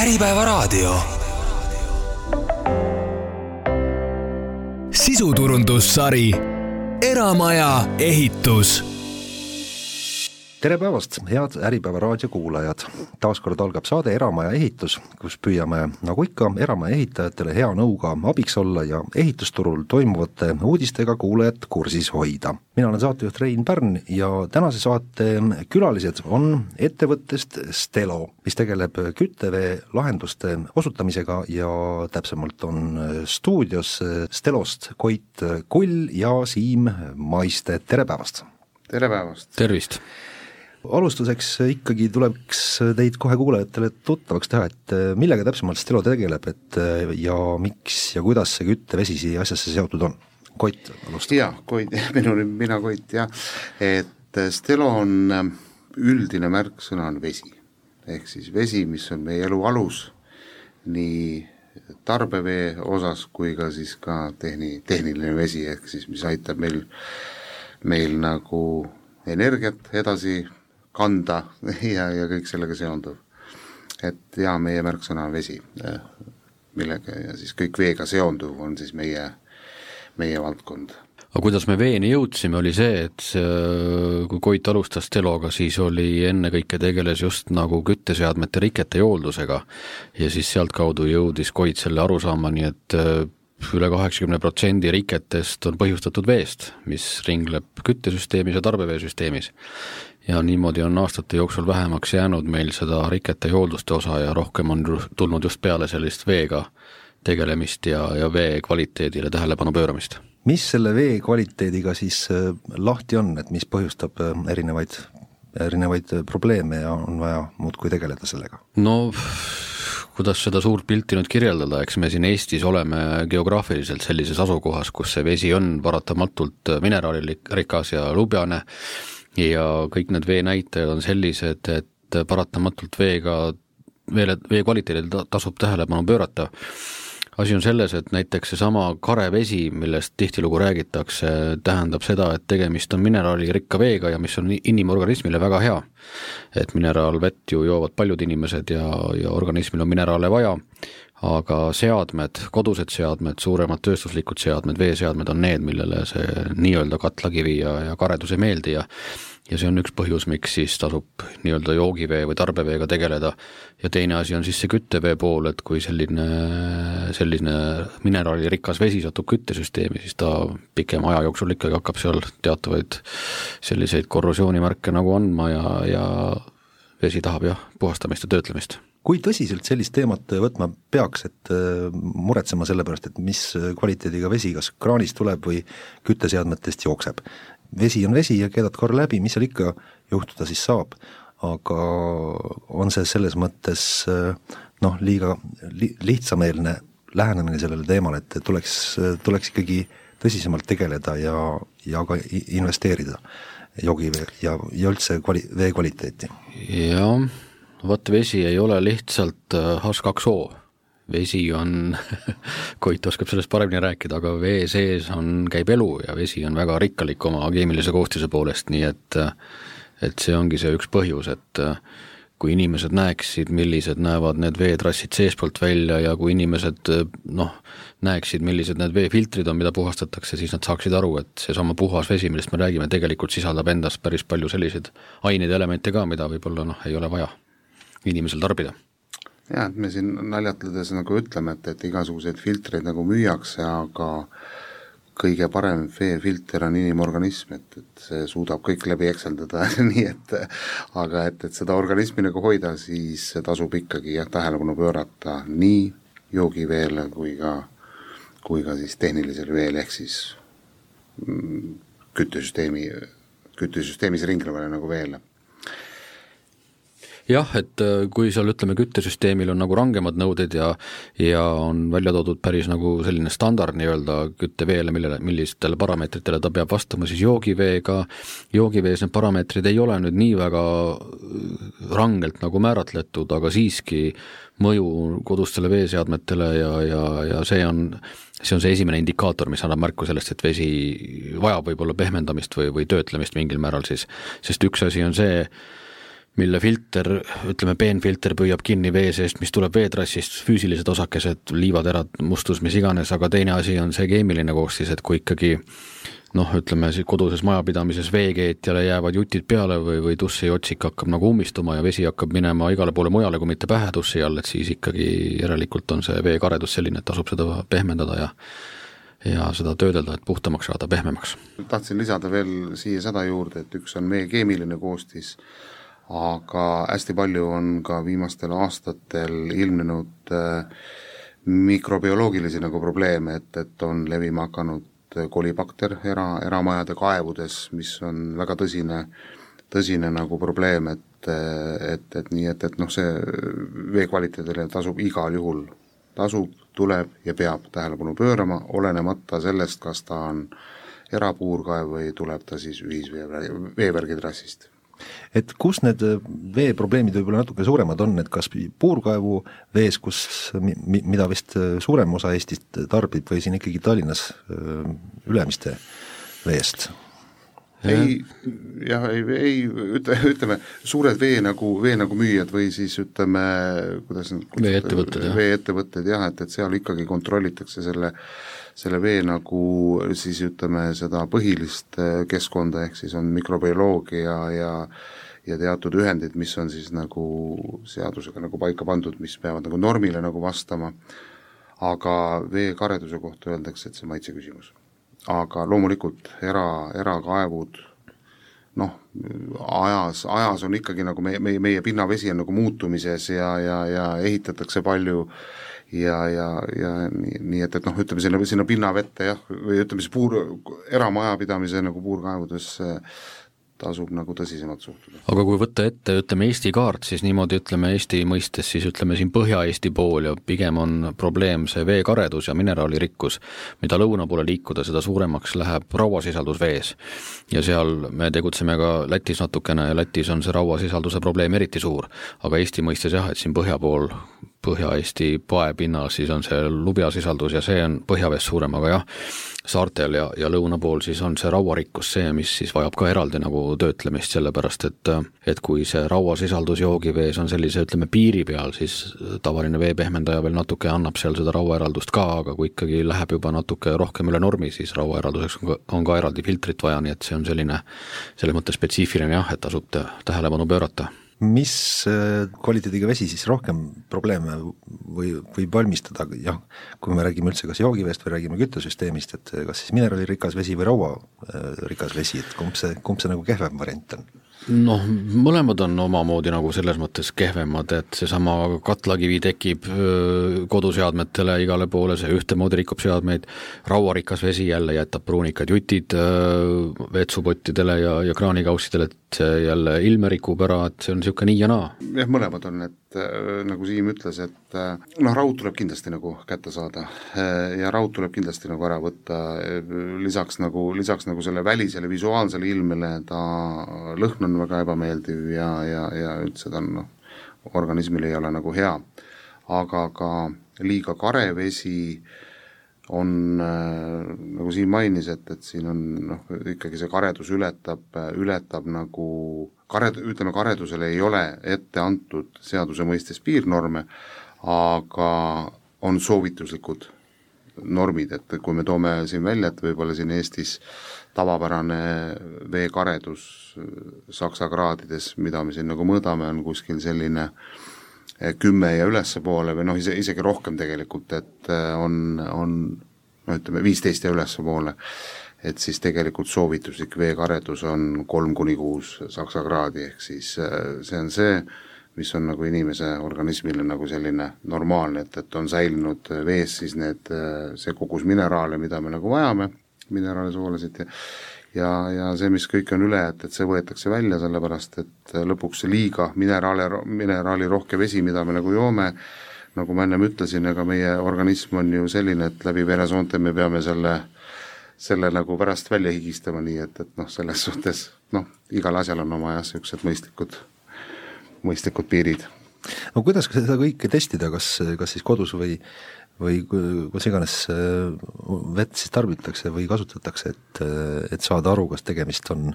Äripäevaraadio. sisuturundussari Eramaja ehitus tere päevast, head Äripäeva raadio kuulajad! taas kord algab saade Eramaja ehitus, kus püüame, nagu ikka, eramaja ehitajatele hea nõuga abiks olla ja ehitusturul toimuvate uudistega kuulajat kursis hoida. mina olen saatejuht Rein Pärn ja tänase saate külalised on ettevõttest Stelo, mis tegeleb küttevee lahenduste osutamisega ja täpsemalt on stuudios Stelost Koit Kull ja Siim Maiste, tere päevast! tere päevast! tervist! Alustuseks ikkagi tuleks teid kohe kuulajatele tuttavaks teha, et äh, millega täpsemalt Stelo tegeleb, et äh, ja miks ja kuidas see küttevesi siia asjasse seotud on? Koit, alustab. jaa, Koit, minu nimi, mina Koit jah, et äh, Stelo on üldine märksõna on vesi. ehk siis vesi, mis on meie elu alus, nii tarbevee osas kui ka siis ka tehni, tehniline vesi, ehk siis mis aitab meil, meil nagu energiat edasi kanda ja, ja kõik sellega seonduv. et jaa, meie märksõna on vesi, millega ja siis kõik veega seonduv on siis meie, meie valdkond aga kuidas me veeni jõudsime, oli see, et kui Koit alustas Teloga, siis oli ennekõike tegeles just nagu kütteseadmete rikete hooldusega. ja siis sealtkaudu jõudis Koit selle arusaamani, et äh, üle kaheksakümne protsendi riketest on põhjustatud veest, mis ringleb küttesüsteemis ja tarbeveesüsteemis ja niimoodi on aastate jooksul vähemaks jäänud meil seda rikete hoolduste osa ja rohkem on tulnud just peale sellist veega tegelemist ja, ja vee kvaliteedile tähelepanu pööramist. mis selle vee kvaliteediga siis äh, lahti on, et mis põhjustab äh, erinevaid, erinevaid äh, probleeme ja on vaja muudkui tegeleda sellega? no kuidas seda suurt pilti nüüd kirjeldada, eks me siin Eestis oleme geograafiliselt sellises asukohas, kus see vesi on paratamatult mineraalirikas ja lubjane ja kõik need veenäitajad on sellised, et paratamatult veega, veele, vee kvaliteedile tasub tähelepanu pöörata. asi on selles, et näiteks seesama karevesi, millest tihtilugu räägitakse, tähendab seda, et tegemist on mineraalirikka veega ja mis on inimorganismile väga hea. et mineraalvett ju joovad paljud inimesed ja, ja organismil on mineraale vaja, aga seadmed, kodused seadmed, suuremad tööstuslikud seadmed, veeseadmed on need, millele see nii-öelda katlakivi ja, ja karedus ei meeldi ja ja see on üks põhjus, miks siis tasub nii-öelda joogivee või tarbeveega tegeleda. ja teine asi on siis see küttevee pool, et kui selline, selline mineraalirikas vesi satub küttesüsteemi, siis ta pikema aja jooksul ikkagi hakkab seal teatavaid selliseid korrosioonimärke nagu andma ja, ja vesi tahab jah, puhastamist ja töötlemist kui tõsiselt sellist teemat võtma peaks, et äh, muretsema selle pärast, et mis kvaliteediga vesi kas kraanist tuleb või kütteseadmetest jookseb? vesi on vesi ja keedad korra läbi, mis seal ikka juhtuda siis saab, aga on see selles mõttes äh, noh, liiga li, lihtsameelne lähenemine sellele teemale, et tuleks, tuleks ikkagi tõsisemalt tegeleda ja, ja ka investeerida joogivee ja, ja üldse kvali-, vee kvaliteeti. jah, vot vesi ei ole lihtsalt H2O. Äh, vesi on Koit oskab sellest paremini rääkida, aga vee sees on, käib elu ja vesi on väga rikkalik oma keemilise koostise poolest, nii et et see ongi see üks põhjus, et kui inimesed näeksid, millised näevad need veetrassid seestpoolt välja ja kui inimesed noh, näeksid, millised need veefiltrid on, mida puhastatakse, siis nad saaksid aru, et seesama puhas vesi, millest me räägime, tegelikult sisaldab endas päris palju selliseid aineid ja elemente ka, mida võib-olla noh, ei ole vaja inimesel tarbida. Jah, et me siin naljatledes nagu ütleme, et, et igasuguseid filtreid nagu müüakse, aga kõige parem veefilter on inimorganism, et, et see suudab kõik läbi ekseldada nii et aga et, et seda organismi nagu hoida, siis tasub ikkagi jah, tähelepanu pöörata nii joogiveele kui ka, kui ka siis tehnilisele veele, ehk siis mm, küttesüsteemi, küttesüsteemis ringlevale nagu veele jah, et äh, kui seal ütleme, küttesüsteemil on nagu rangemad nõuded ja ja on välja toodud päris nagu selline standard nii-öelda kütteveele, millele, millistele parameetritele ta peab vastama, siis joogiveega, joogivees need parameetrid ei ole nüüd nii väga äh, rangelt nagu määratletud, aga siiski mõju kodustele veeseadmetele ja, ja, ja see on, see on see esimene indikaator, mis annab märku sellest, et vesi vajab võib-olla pehmendamist või, või töötlemist mingil määral siis, sest üks asi on see, mille filter, ütleme, peenfilter püüab kinni vee seest, mis tuleb veetrassist, füüsilised osakesed, liivaterad, mustus, mis iganes, aga teine asi on see keemiline koostis, et kui ikkagi noh, ütleme koduses majapidamises veekeetjale jäävad jutid peale või, või dušiotsik hakkab nagu ummistuma ja vesi hakkab minema igale poole mujale, kui mitte pähe duši all, et siis ikkagi järelikult on see veekaredus selline, et tasub seda pehmendada ja ja seda töödelda, et puhtamaks saada, pehmemaks. tahtsin lisada veel siia seda juurde, et üks on meie keemiline koostis, aga hästi palju on ka viimastel aastatel ilmnenud äh, mikrobioloogilisi nagu probleeme, et, et on levima hakanud kolibakter era, eramajade kaevudes, mis on väga tõsine, tõsine nagu probleem, et, et, et nii, et, et noh, see vee kvaliteedile tasub igal juhul, tasub, tuleb ja peab tähelepanu pöörama, olenemata sellest, kas ta on erapuurkaev või tuleb ta siis ühisvee, veevärgitrassist et kus need äh, veeprobleemid võib-olla natuke suuremad on, et kas puurkaevu vees, kus, mi-, mida vist äh, suurem osa Eestist tarbib, või siin ikkagi Tallinnas äh, Ülemiste veest? ei, jah, ei, ei ütle, ütleme, suured vee nagu, vee nagu müüjad või siis ütleme, kuidas need veeettevõtted, jah. veeettevõtted jah, et, et seal ikkagi kontrollitakse selle äh, selle vee nagu siis ütleme, seda põhilist äh, keskkonda, ehk siis on mikrobioloogia ja ja teatud ühendid, mis on siis nagu seadusega nagu paika pandud, mis peavad nagu normile nagu vastama, aga vee kareduse kohta öeldakse, et see maitse küsimus. aga loomulikult era, erakaevud noh, ajas, ajas on ikkagi nagu meie, meie, meie pinnavesi on nagu muutumises ja, ja, ja ehitatakse palju äh, ja, ja, ja nii, nii et, et noh, ütleme sinna, sinna pinnavette jah, või ütleme siis puur, eramajapidamise nagu puurkaevudesse tasub nagu tõsisemalt suhtuda. aga kui võtta ette, ütleme Eesti kaart, siis niimoodi ütleme Eesti mõistes, siis ütleme siin Põhja-Eesti pool ja pigem on probleem see veekaredus ja mineraalirikkus. mida lõuna poole liikuda, seda suuremaks läheb rauasisaldus vees. ja seal me tegutseme ka Lätis natukene ja Lätis on see rauasisalduse probleem eriti suur. aga Eesti mõistes jah, et siin põhja pool Põhja-Eesti paepinnal, siis on see lubjasisaldus ja see on põhjavees suurem, aga jah, saartel ja, ja lõuna pool siis on see rauarikkus see, mis siis vajab ka eraldi nagu töötlemist, sellepärast et et kui see rauasisaldus joogivees on sellise, ütleme, piiri peal, siis tavaline veepehmendaja veel natuke annab seal seda rauaeraldust ka, aga kui ikkagi läheb juba natuke rohkem üle normi, siis rauaeralduseks on ka, on ka eraldi filtrit vaja, nii et see on selline selles mõttes spetsiifiline jah, et tasub tähelepanu pöörata mis äh, kvaliteediga vesi siis rohkem probleeme või, võib valmistada, jah, kui me räägime üldse kas joogiveest või räägime küttesüsteemist, et kas siis mineraalirikas vesi või rauarikas äh, vesi, et kumb see, kumb see nagu kehvem variant on? noh, mõlemad on omamoodi nagu selles mõttes kehvemad, et seesama katlakivi tekib koduseadmetele igale poole, see ühtemoodi rikub seadmeid, rauarikas vesi jälle jätab pruunikad jutid vetsupottidele ja, ja kraanikaussidele, et see jälle ilme rikub ära, et see on niisugune nii ja naa. jah, mõlemad on, et nagu Siim ütles, et noh, raud tuleb kindlasti nagu kätte saada ja raud tuleb kindlasti nagu ära võtta, lisaks nagu, lisaks nagu selle välisele visuaalsele ilmele ta lõhn on väga ebameeldiv ja, ja, ja üldse ta on noh, organismile ei ole nagu hea. aga ka liiga kare vesi on äh, nagu Siim mainis, et, et siin on noh, ikkagi see karedus ületab, ületab nagu kared-, ütleme karedusele ei ole ette antud seaduse mõistes piirnorme, aga on soovituslikud normid, et kui me toome siin välja, et võib-olla siin Eestis tavapärane veekaredus saksa kraadides, mida me siin nagu mõõdame, on kuskil selline eh, kümme ja ülespoole või noh, ise, isegi rohkem tegelikult, et eh, on, on no ütleme, viisteist ja ülespoole, et siis tegelikult soovituslik veekaredus on kolm kuni kuus saksa kraadi, ehk siis eh, see on see, mis on nagu inimese organismile nagu selline normaalne, et, et on säilinud vees siis need, see kogus mineraale, mida me nagu vajame, mineraale, soolasid ja ja, ja see, mis kõik on üle, et, et see võetakse välja, sellepärast et lõpuks see liiga mineraale, mineraalirohke vesi, mida me nagu joome, nagu ma ennem ütlesin, ega meie organism on ju selline, et läbi veresoonte me peame selle, selle nagu pärast välja higistama, nii et, et noh, selles suhtes noh, igal asjal on oma jah, niisugused mõistlikud, mõistlikud piirid. no kuidas seda kõike testida, kas, kas siis kodus või või kus iganes äh, vett siis tarbitakse või kasutatakse, et, äh, et saada aru, kas tegemist on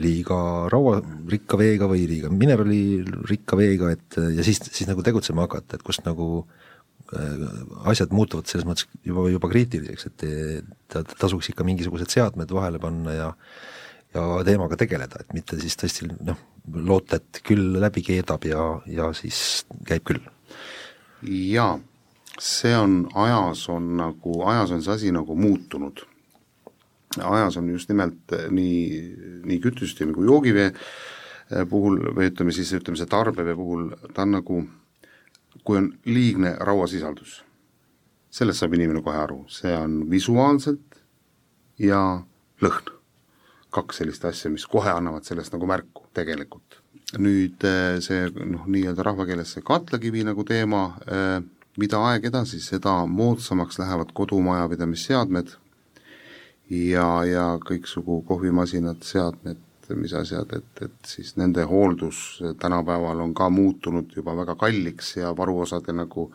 liiga rauarikka veega või liiga mineraalirikka veega, et ja siis, siis nagu tegutsema hakata, et kust nagu asjad muutuvad selles mõttes juba, juba kriitiliseks, et tasuks ikka mingisugused seadmed vahele panna ja ja teemaga tegeleda, et mitte siis tõesti noh, loota, et küll läbi keedab ja, ja siis käib küll. jaa, see on ajas, on nagu, ajas on see asi nagu muutunud. ajas on just nimelt nii, nii küttesüsteemi kui joogivee puhul või ütleme siis, ütleme see tarbevee puhul, ta on nagu, kui on liigne rauasisaldus, sellest saab inimene kohe aru, see on visuaalselt ja lõhn kaks sellist asja, mis kohe annavad sellest nagu märku tegelikult. nüüd eh, see noh, nii-öelda rahvakeeles see katlakivi nagu teema, eh, mida aeg edasi, seda moodsamaks lähevad kodumajapidamisseadmed ja, ja kõiksugu kohvimasinad, seadmed, mis asjad, et, et siis nende hooldus tänapäeval on ka muutunud juba väga kalliks ja varuosade nagu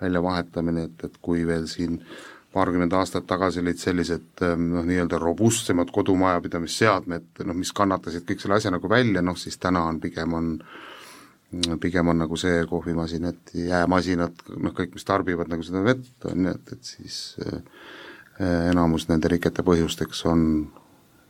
väljavahetamine, et, et kui veel siin äh, paarkümmend aastat tagasi olid sellised ähm, noh, nii-öelda robustsemad kodumajapidamisseadmed, noh mis kannatasid kõik selle asja nagu välja, noh siis täna on pigem on pigem on nagu see kohvimasinad, jäämasinad, noh kõik, mis tarbivad nagu seda vett, on ju, et, et siis äh, enamus nende rikete põhjusteks on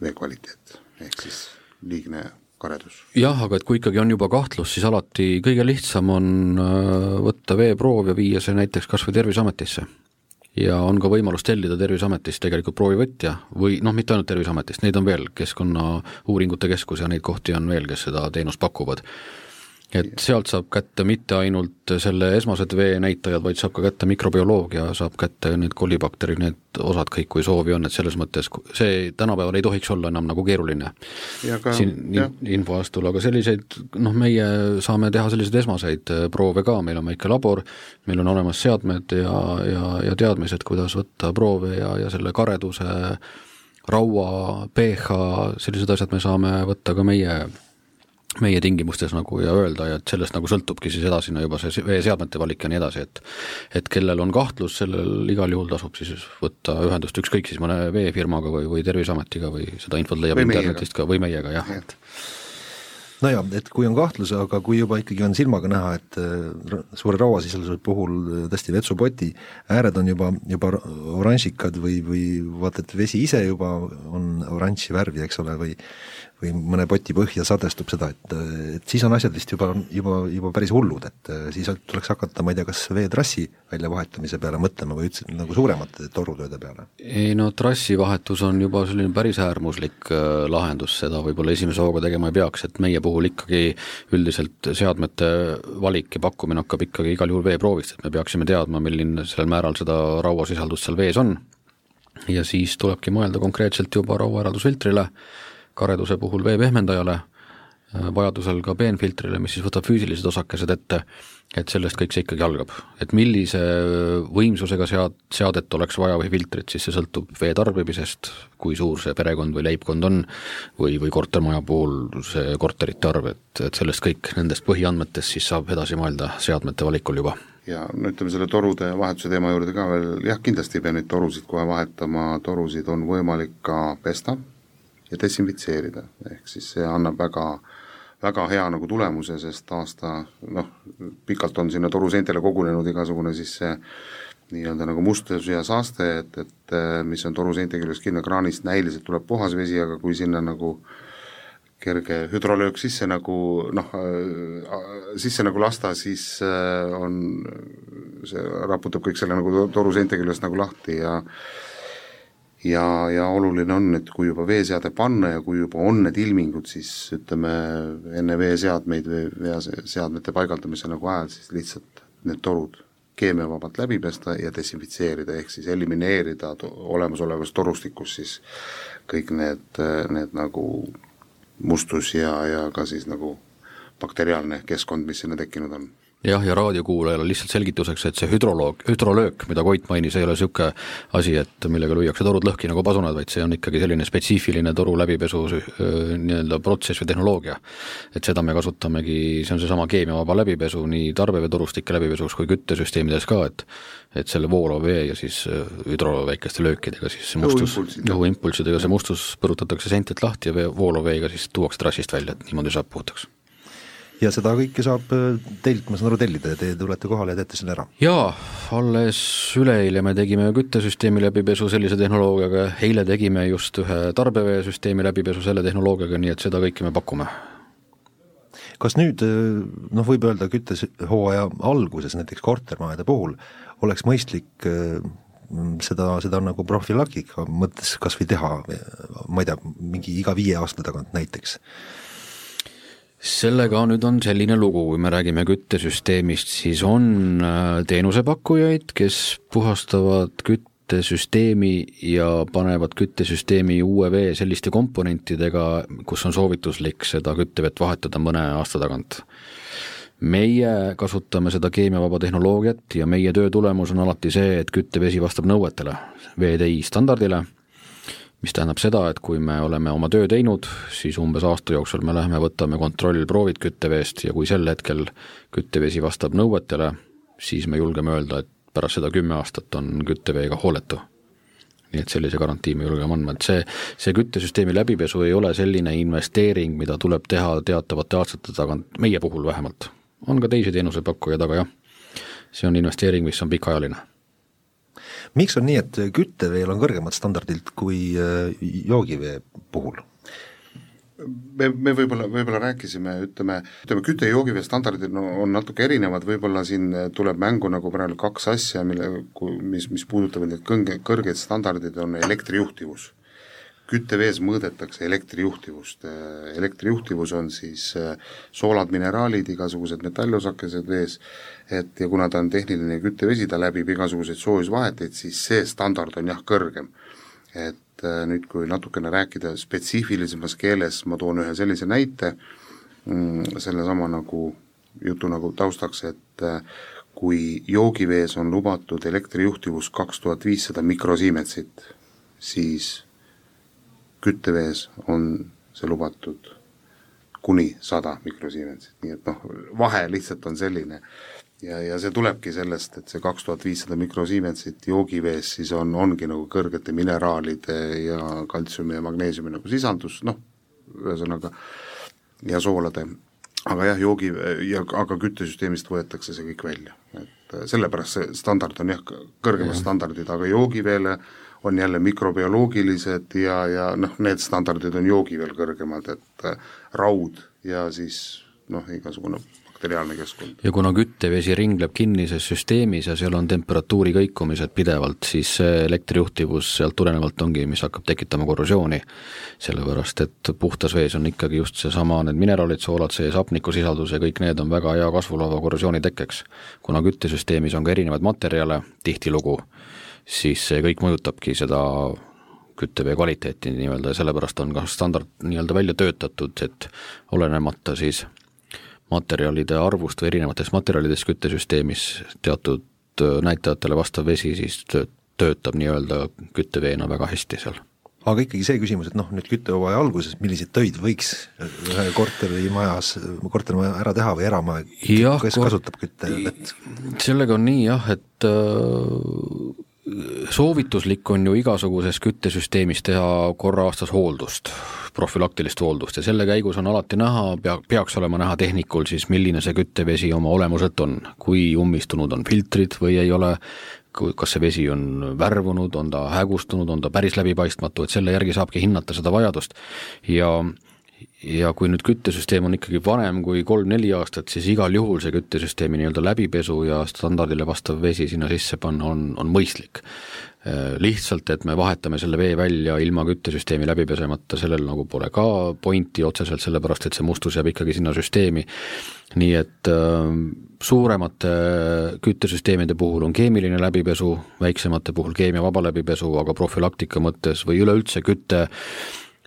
vee kvaliteet, ehk siis liigne karedus. jah, aga et kui ikkagi on juba kahtlus, siis alati kõige lihtsam on äh, võtta veeproov ja viia see näiteks kas või Terviseametisse ja on ka võimalus tellida Terviseametist tegelikult proovivõtja või noh, mitte ainult Terviseametist, neid on veel, Keskkonnauuringute Keskus ja neid kohti on veel, kes seda teenust pakuvad et sealt saab kätte mitte ainult selle esmased veenäitajad, vaid saab ka kätte mikrobioloogia, saab kätte need kolibakterid, need osad kõik, kui soovi on, et selles mõttes see tänapäeval ei tohiks olla enam nagu keeruline ka, siin infoastul, aga selliseid noh, meie saame teha selliseid esmaseid äh, proove ka, meil on väike labor, meil on olemas seadmed ja, ja, ja teadmised, kuidas võtta proove ja, ja selle kareduse, raua, pH, sellised asjad me saame võtta ka meie meie tingimustes nagu ja öelda ja et sellest nagu sõltubki siis edasine juba see veeseadmete valik ja nii edasi, et et kellel on kahtlus, sellel igal juhul tasub siis võtta ühendust ükskõik siis mõne veefirmaga või, või Terviseametiga või seda infot leiab internetist ka või meiega jah ja., et nojah, et kui on kahtlus, aga kui juba ikkagi on silmaga näha, et äh, suure rauasisalduse puhul tõesti vetsupoti ääred on juba, juba oranžikad või, või vaata, et vesi ise juba on oranži värvi, eks ole, või või mõne poti põhja sadestub seda, et, et siis on asjad vist juba, juba, juba päris hullud, et siis tuleks hakata, ma ei tea, kas veetrassi väljavahetamise peale mõtlema või üldse nagu suuremate torutööde peale? ei no trassivahetus on juba selline päris äärmuslik äh, lahendus, seda võib-olla esimese hooga tegema ei peaks, et meie puhul ikkagi üldiselt seadmete valik ja pakkumine hakkab ikkagi igal juhul veeproovist, et me peaksime teadma, milline sellel määral seda rauasisaldust seal vees on ja siis tulebki mõelda konkreetselt juba rauaeraldusfiltrile, kareduse puhul vee pehmendajale, äh, vajadusel ka peenfiltrile, mis siis võtab füüsilised osakesed ette, et sellest kõik see ikkagi algab. et millise võimsusega sead-, seadet oleks vaja või filtrit, siis see sõltub vee tarbimisest, kui suur see perekond või leibkond on, või, või kortermaja puhul see korterite arv, et, et sellest kõik, nendest põhiandmetest siis saab edasi mõelda seadmete valikul juba ja no ütleme selle torude vahetuse teema juurde ka veel, jah, kindlasti ei pea neid torusid kohe vahetama, torusid on võimalik ka pesta, ja desinfitseerida, ehk siis see annab väga, väga hea nagu tulemuse, sest aasta noh, pikalt on sinna toruseintele kogunenud igasugune siis see nii-öelda nagu mustus ja saaste, et, et mis on toruseinte küljes kinni, kraanist näiliselt tuleb puhas vesi, aga kui sinna nagu kerge hüdrolöök sisse nagu noh, sisse nagu lasta, siis äh, on, see raputab kõik selle nagu toruseinte küljest nagu lahti ja ja, ja oluline on, et kui juba veeseade panna ja kui juba on need ilmingud, siis ütleme, enne veeseadmeid või veeseadmete paigaldamise nagu ajal, siis lihtsalt need torud keemiavabalt läbi pesta ja desinfitseerida, ehk siis elimineerida to olemasolevas torustikus siis kõik need, need nagu mustus ja, ja ka siis nagu bakteriaalne keskkond, mis sinna tekkinud on jah, ja raadiokuulajale lihtsalt selgituseks, et see hüdroloog, hüdrolöök, mida Koit mainis, ei ole niisugune asi, et millega lüüakse torud lõhki nagu pasunad, vaid see on ikkagi selline spetsiifiline toru läbipesu nii-öelda protsess või tehnoloogia. et seda me kasutamegi, see on seesama keemiavaba läbipesu nii tarbeveetorustike läbipesuks kui küttesüsteemides ka, et et selle voolava vee ja siis hüdro väikeste löökidega siis see mustus, õhuimpulssidega see mustus põrutatakse sentilt lahti ja vee, voolava veega siis tuuakse trassist välja, et niimoodi saab puhtaks ja seda kõike saab äh, teilt, ma saan aru, tellida ja te tulete kohale ja teete selle ära? jaa, alles üleeile me tegime küttesüsteemi läbipesu sellise tehnoloogiaga, eile tegime just ühe tarbeveesüsteemi läbipesu selle tehnoloogiaga, nii et seda kõike me pakume. kas nüüd äh, noh, võib öelda küttehooaja alguses näiteks kortermajade puhul oleks mõistlik äh, seda, seda nagu profülaktika mõttes kas või teha, ma ei tea, mingi iga viie aasta tagant näiteks sellega nüüd on selline lugu, kui me räägime küttesüsteemist, siis on äh, teenusepakkujaid, kes puhastavad küttesüsteemi ja panevad küttesüsteemi uue vee selliste komponentidega, kus on soovituslik seda küttevett vahetada mõne aasta tagant. meie kasutame seda keemiavaba tehnoloogiat ja meie töö tulemus on alati see, et küttevesi vastab nõuetele, VDI standardile mis tähendab seda, et kui me oleme oma töö teinud, siis umbes aasta jooksul me läheme, võtame kontrollproovid kütteveest ja kui sel hetkel küttevesi vastab nõuetele, siis me julgeme öelda, et pärast seda kümme aastat on kütteveega hooletu. nii et sellise garantii me julgeme andma, et see, see küttesüsteemi läbipesu ei ole selline investeering, mida tuleb teha teatavate aastate tagant, meie puhul vähemalt. on ka teisi teenusepakkujaid, aga jah, see on investeering, mis on pikaajaline miks on nii, et kütteveel on kõrgemad standardid kui äh, joogivee puhul? me, me võib-olla, võib-olla rääkisime, ütleme, ütleme küte- ja joogivee standardid no, on natuke erinevad, võib-olla siin tuleb mängu nagu praegu kaks asja, mille, mis, mis puudutavad neid kõrgeid standardeid, on elektrijuhtivus. Küttevees mõõdetakse elektrijuhtivust, elektrijuhtivus on siis äh, soolad, mineraalid, igasugused metallosakesed vees, et ja kuna ta on tehniline küttevesi, ta läbib igasuguseid soojusvaheteid, siis see standard on jah, kõrgem. et äh, nüüd, kui natukene rääkida spetsiifilisemas keeles, ma toon ühe sellise näite, mm, sellesama nagu jutu nagu taustaks, et äh, kui joogivees on lubatud elektrijuhtivus kaks tuhat viissada mikrosiimetsit, siis küttevees on see lubatud kuni sada mikrosiimetsit, nii et noh, vahe lihtsalt on selline. Ja, ja see tulebki sellest, et see kaks tuhat viissada mikrosiimetsit joogivees siis on, ongi nagu kõrgete mineraalide ja kaltsiumi ja magneesiumi nagu sisaldus, noh, ühesõnaga, ja soolade, aga jah, joogi ja aga küttesüsteemist võetakse see kõik välja, et sellepärast see standard on jah, kõrgemad standardid, aga joogiveele on jälle mikrobioloogilised ja, ja noh, need standardid on joogiveel kõrgemad, et raud ja siis noh, igasugune bakteriaalne keskkond. ja kuna küttevesi ringleb kinnises süsteemis ja seal on temperatuuri kõikumised pidevalt, siis see elektrijuhtivus sealt tulenevalt ongi, mis hakkab tekitama korrosiooni. sellepärast, et puhtas vees on ikkagi just seesama, need mineraalid, soolad sees, hapnikusisaldus ja kõik need on väga hea kasvulava korrosiooni tekkeks. kuna küttesüsteemis on ka erinevaid materjale tihtilugu, siis see kõik mõjutabki seda küttevee kvaliteeti nii-öelda ja sellepärast on ka standard nii-öelda välja töötatud, et olenemata siis materjalide arvust või erinevatest materjalidest küttesüsteemis teatud äh, näitajatele vastav vesi siis töötab nii-öelda kütteveena väga hästi seal aga ikkagi see küsimus, et noh, nüüd küttehooaja alguses, milliseid töid võiks ühe korterimajas, kortermaja ära teha või eramaja, kes kasutab küttevett? sellega on nii jah, et äh, soovituslik on ju igasuguses küttesüsteemis teha korra aastas hooldust, profülaktilist hooldust ja selle käigus on alati näha, pea, peaks olema näha tehnikul siis, milline see küttevesi oma olemuselt on, kui ummistunud on filtrid või ei ole, kas see vesi on värvunud, on ta hägustunud, on ta päris läbipaistmatu, et selle järgi saabki hinnata seda vajadust. Ja ja kui nüüd küttesüsteem on ikkagi vanem kui kolm-neli aastat, siis igal juhul see küttesüsteemi nii-öelda läbipesu ja standardile vastav vesi sinna sisse panna on, on mõistlik. Äh, lihtsalt, et me vahetame selle vee välja ilma küttesüsteemi läbi pesemata, sellel nagu pole ka pointi otseselt, sellepärast et see mustus jääb ikkagi sinna süsteemi. nii et äh, suuremate küttesüsteemide puhul on keemiline läbipesu, väiksemate puhul keemiavaba läbipesu, aga profülaktika mõttes või üleüldse kütte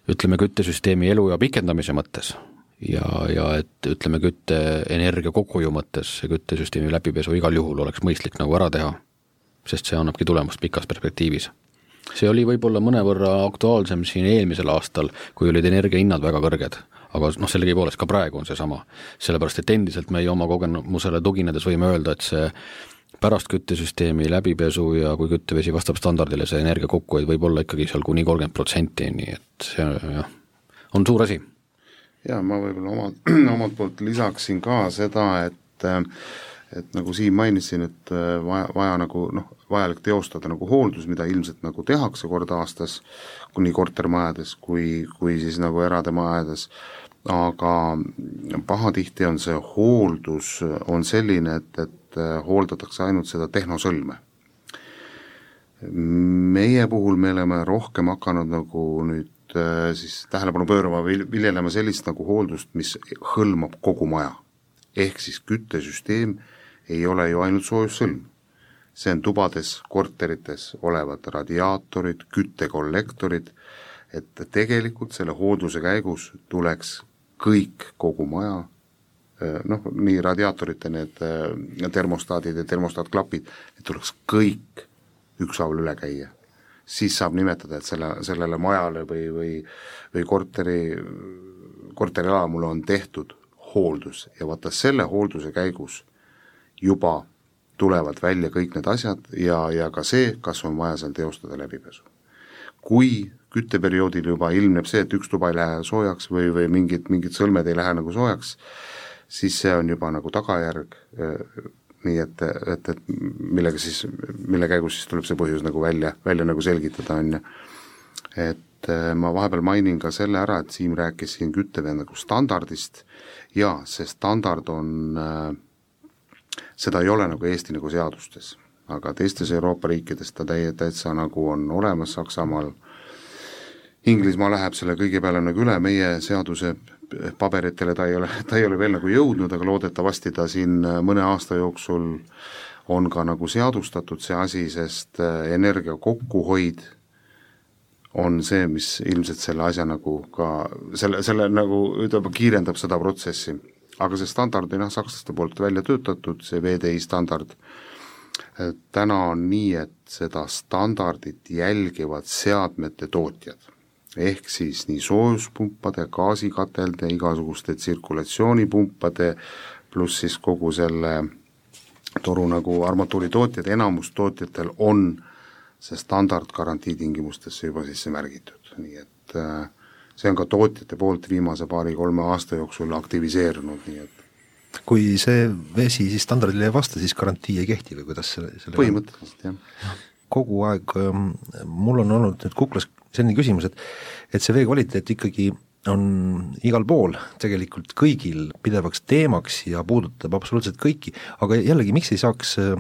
ütleme, küttesüsteemi eluea pikendamise mõttes ja, ja et ütleme, kütteenergia kokkuhoiu mõttes see küttesüsteemi läbipesu igal juhul oleks mõistlik nagu ära teha, sest see annabki tulemust pikas perspektiivis. see oli võib-olla mõnevõrra aktuaalsem siin eelmisel aastal, kui olid energiahinnad väga kõrged, aga noh, sellegipoolest ka praegu on seesama. sellepärast, et endiselt meie oma kogemusele tuginedes võime öelda, et see pärast küttesüsteemi läbipesu ja kui küttevesi vastab standardile, see energia kokkuhoid võib olla ikkagi seal kuni kolmkümmend protsenti, nii et see jah, on suur asi. Ja ma võib-olla omalt, omalt poolt lisaksin ka seda, et et nagu Siim mainisin, et vaja, vaja nagu noh, vajalik teostada nagu hooldus, mida ilmselt nagu tehakse kord aastas, nii kortermajades kui, kui siis nagu erademajades, aga pahatihti on see hooldus, on selline, et, et hooldatakse ainult seda tehnosõlme meie puhul me oleme rohkem hakanud nagu nüüd Äh, siis tähelepanu pöörama viljelema sellist nagu hooldust, mis hõlmab kogu maja. ehk siis küttesüsteem ei ole ju ainult soojussõlm, see on tubades, korterites olevad radiaatorid, küttekollektorid, et tegelikult selle hoolduse käigus tuleks kõik, kogu maja, äh, noh, nii radiaatorite need äh, termostaadid ja termostaatklapid, need tuleks kõik ükshaaval üle käia siis saab nimetada, et selle, sellele majale või, või, või korteri, korterelamule on tehtud hooldus ja vaata selle hoolduse käigus juba tulevad välja kõik need asjad ja, ja ka see, kas on vaja seal teostada läbipesu. kui kütteperioodil juba ilmneb see, et üks tuba ei lähe soojaks või, või mingid, mingid sõlmed ei lähe nagu soojaks, siis see on juba nagu tagajärg nii et, et, et millega siis, mille käigus siis tuleb see põhjus nagu välja, välja nagu selgitada, on ju. et äh, ma vahepeal mainin ka selle ära, et Siim rääkis siin küttevee nagu standardist ja see standard on äh,, seda ei ole nagu Eesti nagu seadustes, aga teistes Euroopa riikides ta täie, täitsa nagu on olemas, Saksamaal, Inglismaa läheb selle kõige peale nagu üle meie seaduse paberitele ta ei ole, ta ei ole veel nagu jõudnud, aga loodetavasti ta siin äh, mõne aasta jooksul on ka nagu seadustatud see asi, sest äh, energia kokkuhoid on see, mis ilmselt selle asja nagu ka, selle, selle nagu ütleme, kiirendab seda protsessi. aga see standard on jah, sakslaste poolt välja töötatud, see VDI standard, äh, täna on nii, et seda standardit jälgivad seadmete tootjad ehk siis nii soojuspumpade, gaasikatelde, igasuguste tsirkulatsioonipumpade, pluss siis kogu selle toru nagu armatuuri tootjad, enamus tootjatel on see standard garantii tingimustesse juba sisse märgitud, nii et äh, see on ka tootjate poolt viimase paari-kolme aasta jooksul aktiviseerunud, nii et kui see vesi siis standardile ei vasta, siis garantii ei kehti või kuidas selle, selle põhimõtteliselt jah. kogu aeg ähm, mul on olnud nüüd kuklas selline küsimus, et et see vee kvaliteet ikkagi on igal pool tegelikult kõigil pidevaks teemaks ja puudutab absoluutselt kõiki, aga jällegi, miks ei saaks äh,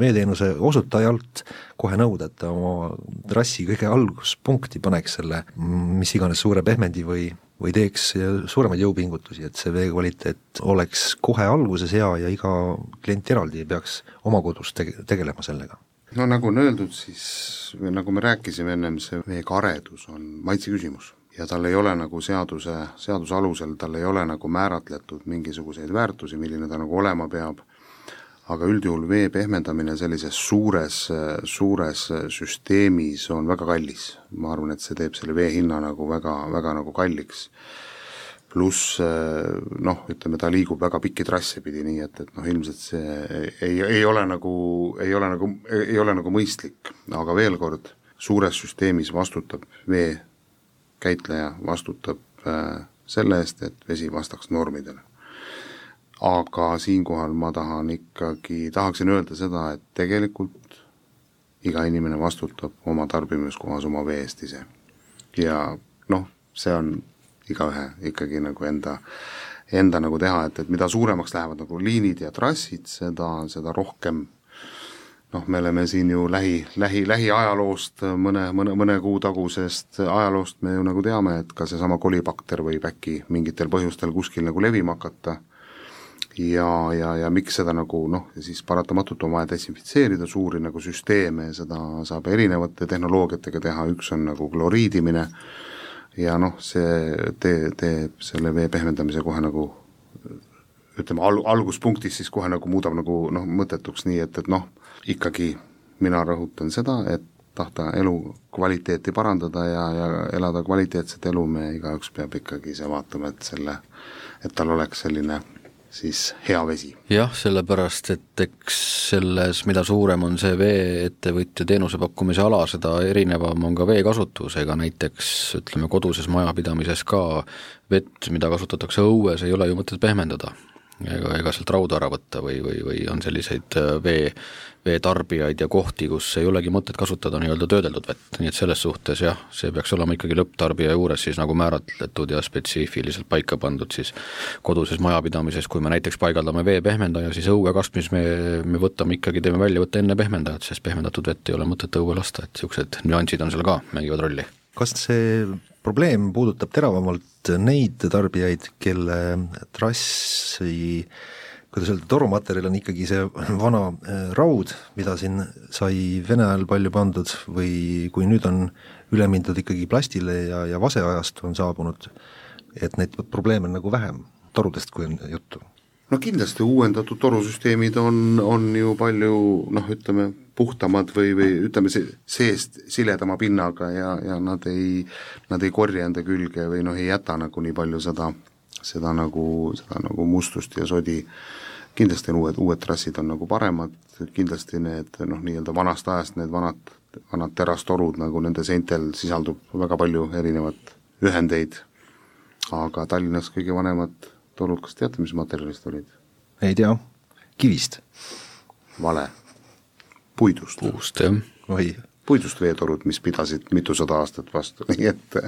veeteenuse osutajalt kohe nõuda, et ta oma trassi kõige alguspunkti paneks selle mis iganes suure pehmendi või või teeks suuremaid jõupingutusi, et see vee kvaliteet oleks kohe alguses hea ja iga klient eraldi ei peaks oma kodus tege-, tegelema sellega no nagu on öeldud, siis nagu me rääkisime ennem, see vee karedus on maitse küsimus ja tal ei ole nagu seaduse, seaduse alusel, tal ei ole nagu määratletud mingisuguseid väärtusi, milline ta nagu olema peab, aga üldjuhul vee pehmendamine sellises suures, suures süsteemis on väga kallis. ma arvan, et see teeb selle vee hinna nagu väga, väga nagu kalliks pluss eh, noh, ütleme ta liigub väga pikki trasse pidi, nii et, et noh, ilmselt see ei, ei ole nagu, ei ole nagu, ei ole nagu mõistlik, aga veel kord, suures süsteemis vastutab vee käitleja, vastutab äh, selle eest, et vesi vastaks normidele. aga siinkohal ma tahan ikkagi, tahaksin öelda seda, et tegelikult iga inimene vastutab oma tarbimiskohas oma vee eest ise. ja noh, see on igaühe ikkagi nagu enda, enda nagu teha, et, et mida suuremaks lähevad nagu liinid ja trassid, seda, seda rohkem noh, me oleme siin ju lähi, lähi, lähiajaloost mõne, mõne, mõne kuu tagusest ajaloost me ju nagu teame, et ka seesama kolibakter võib äkki mingitel põhjustel kuskil nagu levima hakata. Ja, ja, ja miks seda nagu noh, siis paratamatult on vaja desinfitseerida suuri nagu süsteeme ja seda saab erinevate tehnoloogiatega teha, üks on nagu kloriidimine, ja noh, see tee, teeb selle vee pehmendamise kohe nagu ütleme, al-, alguspunktis siis kohe nagu muudab nagu noh, mõttetuks nii, et, et noh, ikkagi mina rõhutan seda, et tahta elukvaliteeti parandada ja, ja elada kvaliteetset elu, me igaüks peab ikkagi ise vaatama, et selle, et tal oleks selline siis hea vesi. jah, sellepärast et eks selles, mida suurem on see vee-ettevõtja teenuse pakkumise ala, seda erinevam on ka veekasutus, ega näiteks ütleme, koduses majapidamises ka vett, mida kasutatakse õues, ei ole ju mõtet pehmendada ega, ega sealt rauda ära võtta või, või, või on selliseid äh, vee, veetarbijaid ja kohti, kus ei olegi mõtet kasutada nii-öelda töödeldud vett, nii et selles suhtes jah, see peaks olema ikkagi lõpptarbija juures siis nagu määratletud ja spetsiifiliselt paika pandud siis koduses majapidamises, kui me näiteks paigaldame vee pehmendaja, siis õue kasvmis me, me võtame ikkagi, teeme väljavõtte enne pehmendajat, sest pehmendatud vett ei ole mõtet õue lasta, et niisugused nüansid on seal ka, mängivad rolli. Kas see probleem puudutab teravamalt neid tarbijaid, kelle trassi kuidas öelda, torumaterjal on ikkagi see vana äh, raud, mida siin sai Vene ajal palju pandud või kui nüüd on üle mindud ikkagi plastile ja, ja vaseajast on saabunud, et neid probleeme on nagu vähem torudest, kui on juttu no kindlasti uuendatud torusüsteemid on, on ju palju noh, ütleme puhtamad või, või ütleme, seest siledama pinnaga ja, ja nad ei, nad ei korja enda külge või noh, ei jäta nagu nii palju seda, seda nagu, seda nagu mustust ja sodi. kindlasti on uued, uued trassid on nagu paremad, kindlasti need noh, nii-öelda vanast ajast need vanad, vanad terastorud nagu nende seintel sisaldub väga palju erinevat ühendeid, aga Tallinnas kõige vanemad torud, kas teate, mis materjalist olid? ei tea, kivist? vale, puidust. puust, jah. oi. puidust veetorud, mis pidasid mitusada aastat vastu, nii et,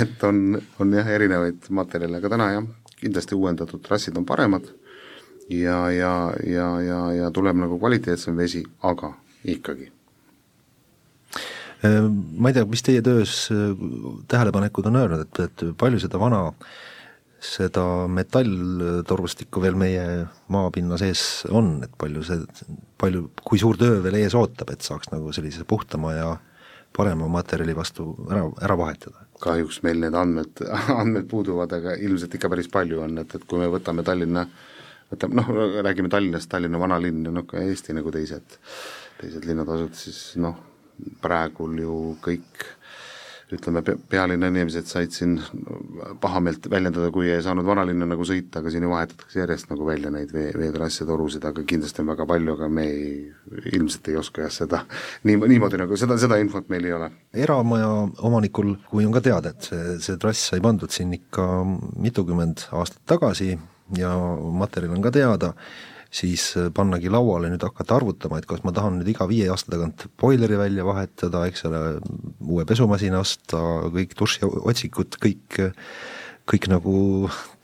et on, on jah, erinevaid materjale, aga täna jah, kindlasti uuendatud trassid on paremad ja, ja, ja, ja, ja tuleb nagu kvaliteetsem vesi, aga ikkagi äh, ma ei tea, mis teie töös äh, tähelepanekud on öelnud, et, et palju seda vana seda metalltorustikku veel meie maapinna sees on, et palju see, palju, kui suur töö veel ees ootab, et saaks nagu sellise puhtama ja parema materjali vastu ära, ära vahetada? kahjuks meil need andmed, andmed puuduvad, aga ilmselt ikka päris palju on, et, et kui me võtame Tallinna, võtame noh, räägime Tallinnast, Tallinna vanalinn ja noh, ka Eesti nagu teised, teised linnatasud, siis noh, praegul ju kõik ütleme, pealinna inimesed said siin pahameelt väljendada, kui ei saanud vanalinna nagu sõita, aga siin ju vahetatakse järjest nagu välja neid vee, veetrasse, torusid, aga kindlasti on väga palju, aga me ei, ilmselt ei oska jah seda nii, niimoodi nagu seda, seda infot meil ei ole. eramaja omanikul, kui on ka teada, et see, see trass sai pandud siin ikka mitukümmend aastat tagasi ja materjal on ka teada, siis äh, pannagi lauale nüüd hakata arvutama, et kas ma tahan nüüd iga viie aasta tagant boileri välja vahetada, eks ole, uue pesumasina osta, kõik dušiotsikud, kõik kõik nagu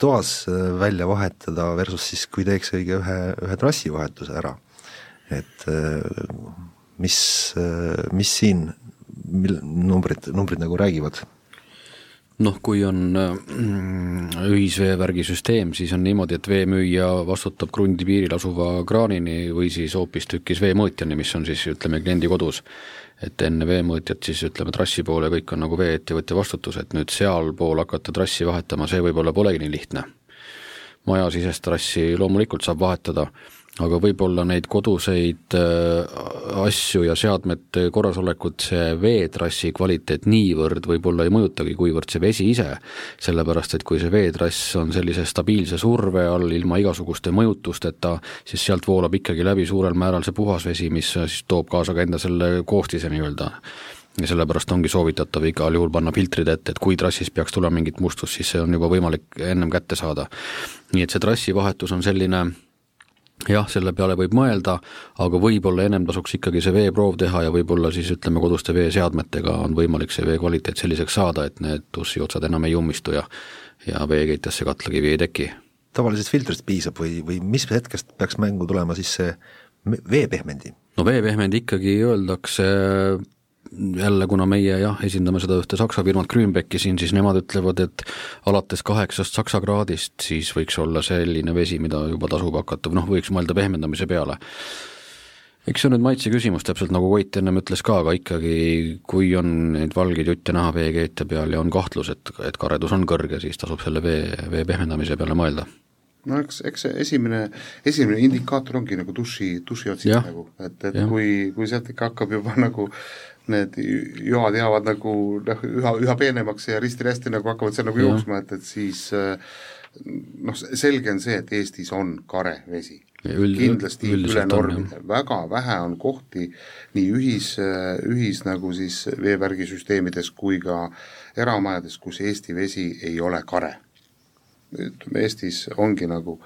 toas äh, välja vahetada versus siis, kui teeks õige ühe, ühe trassivahetuse ära. et äh, mis, mis siin, mil-, numbrid, numbrid nagu räägivad noh, kui on äh, ühisveevärgi süsteem, siis on niimoodi, et veemüüja vastutab krundi piiril asuva kraanini või siis hoopistükkis veemõõtjani, mis on siis ütleme kliendi kodus. et enne veemõõtjat siis ütleme trassi poole kõik on nagu vee-ettevõtja vastutus, et nüüd sealpool hakata trassi vahetama, see võib-olla polegi nii lihtne. majasisest trassi loomulikult saab vahetada aga võib-olla neid koduseid äh, asju ja seadmete korrasolekut see veetrassi kvaliteet niivõrd võib-olla ei mõjutagi, kuivõrd see vesi ise. sellepärast, et kui see veetrass on sellise stabiilse surve all, ilma igasuguste mõjutusteta, siis sealt voolab ikkagi läbi suurel määral see puhas vesi, mis siis toob kaasa ka enda selle koostise nii-öelda ja sellepärast ongi soovitatav igal juhul panna filtrid ette, et kui trassis peaks tulema mingit mustust, siis see on juba võimalik ennem kätte saada. nii et see trassivahetus on selline jah, selle peale võib mõelda, aga võib-olla ennem tasuks ikkagi see veeproov teha ja võib-olla siis ütleme, koduste veeseadmetega on võimalik see vee kvaliteet selliseks saada, et need ussiotsad enam ei ummistu ja ja veekeitjasse katlakivi ei teki. tavalisest filtrist piisab või, või mis hetkest peaks mängu tulema siis see veepehmendi? no veepehmendi ikkagi öeldakse jälle, kuna meie jah, esindame seda ühte Saksa firmat Grünbecki siin, siis nemad ütlevad, et alates kaheksast Saksa kraadist siis võiks olla selline vesi, mida juba tasub hakata, noh, võiks mõelda pehmendamise peale. eks see on nüüd maitse küsimus, täpselt nagu Koit ennem ütles ka, aga ikkagi kui on neid valgeid jutte näha veekeete peal ja on kahtlus, et, et karedus on kõrge, siis tasub selle vee, vee pehmendamise peale mõelda no eks, eks see esimene, esimene indikaator ongi nagu duši, dušiotsing nagu, et, et ja. kui, kui sealt ikka hakkab juba nagu need joad jäävad nagu noh, üha, üha peenemaks ja risti-rästi nagu hakkavad seal nagu ja. jooksma, et, et siis noh, selge on see, et Eestis on kare vesi Üld, kindlasti üle normide, väga vähe on kohti nii ühis, ühis nagu siis veevärgisüsteemides kui ka eramajades, kus Eesti vesi ei ole kare. ütleme, Eestis ongi nagu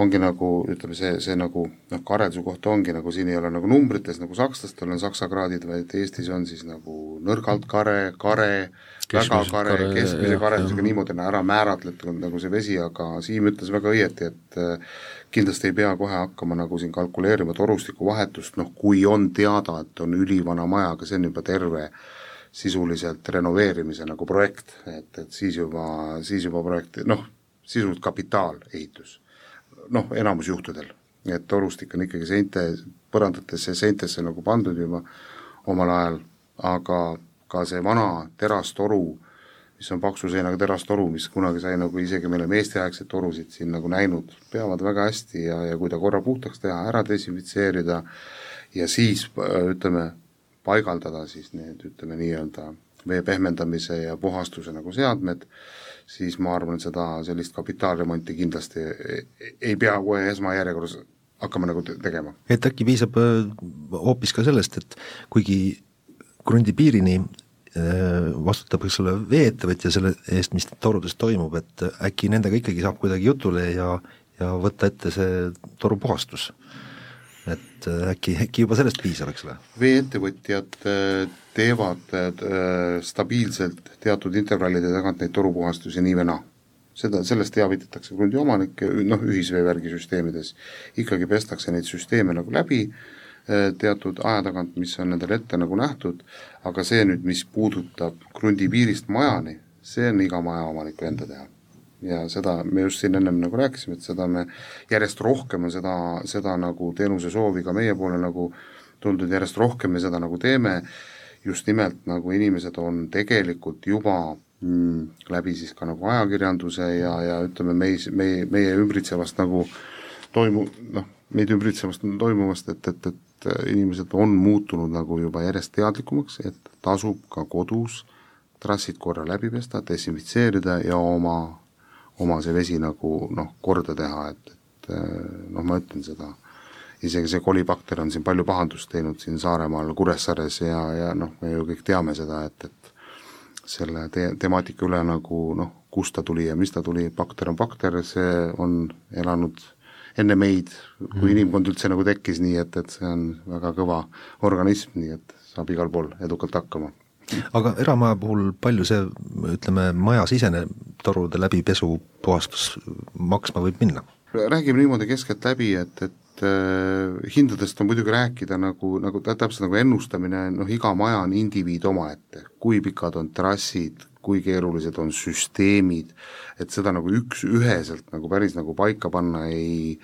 ongi nagu ütleme, see, see nagu noh, kareduse kohta ongi nagu siin ei ole nagu numbrites nagu sakslastel on saksa kraadid, vaid Eestis on siis nagu nõrgalt kare, kare, väga kare, keskmise karedusega niimoodi on ära määratletud nagu see vesi, aga Siim ütles väga õieti, et kindlasti ei pea kohe hakkama nagu siin kalkuleerima torustiku vahetust, noh kui on teada, et on ülivana maja, aga see on juba terve sisuliselt renoveerimise nagu projekt, et, et siis juba, siis juba projekt, noh, sisuliselt kapitaalehitus. Noh, enamus juhtudel, et torustik on ikkagi seinte, põrandatesse, seintesse nagu pandud juba omal ajal, aga ka see vana terastoru mis on paksu seinaga terastoru, mis kunagi sai nagu isegi me oleme Eesti-aegseid torusid siin nagu näinud, peavad väga hästi ja, ja kui ta korra puhtaks teha, ära desinfitseerida ja siis ütleme, paigaldada siis need, ütleme nii-öelda vee pehmendamise ja puhastuse nagu seadmed, siis ma arvan, et seda, sellist kapitaalremonti kindlasti ei, ei pea kohe esmajärjekorras hakkama nagu tegema. et äkki piisab hoopis ka sellest, et kuigi krundi piirini vastutab, eks ole, vee-ettevõtja selle eest, mis torudes toimub, et äkki nendega ikkagi saab kuidagi jutule ja, ja võtta ette see torupuhastus. Et äh, äkki, äkki juba sellest piisab, eks ole? vee-ettevõtjad äh, teevad stabiilselt teatud intervallide tagant neid torupuhastusi nii või naa seda, sellest teavitatakse krundi omanikke, noh, ühisveevärgi süsteemides ikkagi pestakse neid süsteeme nagu läbi Äh, teatud aja tagant, mis on nendele ette nagu nähtud, aga see nüüd, mis puudutab krundi piirist majani, see on iga majaomaniku enda teha. Ja seda me just siin ennem nagu rääkisime, et seda me, järjest rohkem on seda, seda nagu teenuse soovi ka meie poole nagu tulnud, järjest rohkem me seda nagu teeme, just nimelt nagu inimesed on tegelikult juba mm, läbi siis ka nagu ajakirjanduse ja, ja ütleme, meis, meie, meie ümbritsevast nagu toimu-, noh, meid ümbritsevast toimuvast, et, et, et äh, inimesed on muutunud nagu juba järjest teadlikumaks, et tasub ka kodus trassid korra läbi pesta, desinfitseerida ja oma, oma see vesi nagu noh, korda teha, et, et äh, noh, ma ütlen seda, isegi see kolibakter on siin palju pahandust teinud siin Saaremaal, Kuressaares ja, ja noh, me ju kõik teame seda, et, et selle te-, temaatika üle nagu noh, kust ta tuli ja mis ta tuli, bakter on bakter, see on elanud enne meid, kui mm. inimkond üldse nagu tekkis, nii et, et see on väga kõva organism, nii et saab igal pool edukalt hakkama. Aga eramaja puhul palju see, ütleme, majasisene torude läbipesu puhastus maksma võib minna? räägime niimoodi keskeltläbi, et, et äh, hindadest on muidugi rääkida nagu, nagu täpselt nagu ennustamine, noh iga maja on indiviid omaette, kui pikad on trassid, kui keerulised on süsteemid, et seda nagu üks-üheselt nagu päris nagu paika panna ei,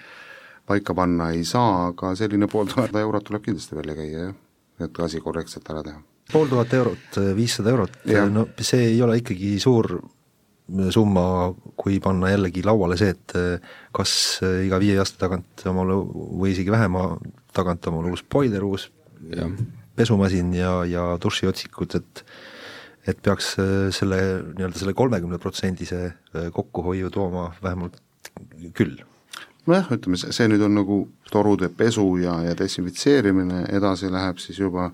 paika panna ei saa, aga selline pool tuhat eurot tuleb kindlasti välja käia, jah, et asi korrektselt ära teha. Pool tuhat eurot, viissada eurot, no see ei ole ikkagi suur summa, kui panna jällegi lauale see, et kas iga viie aasta tagant omale või isegi vähema tagant omale uus boiler, uus ja. pesumasin ja, ja dušiotsikud, et et peaks äh, selle nii-öelda selle kolmekümne protsendise äh, kokkuhoiu tooma vähemalt küll. nojah, ütleme see, see nüüd on nagu torude pesu ja, ja desinfitseerimine, edasi läheb siis juba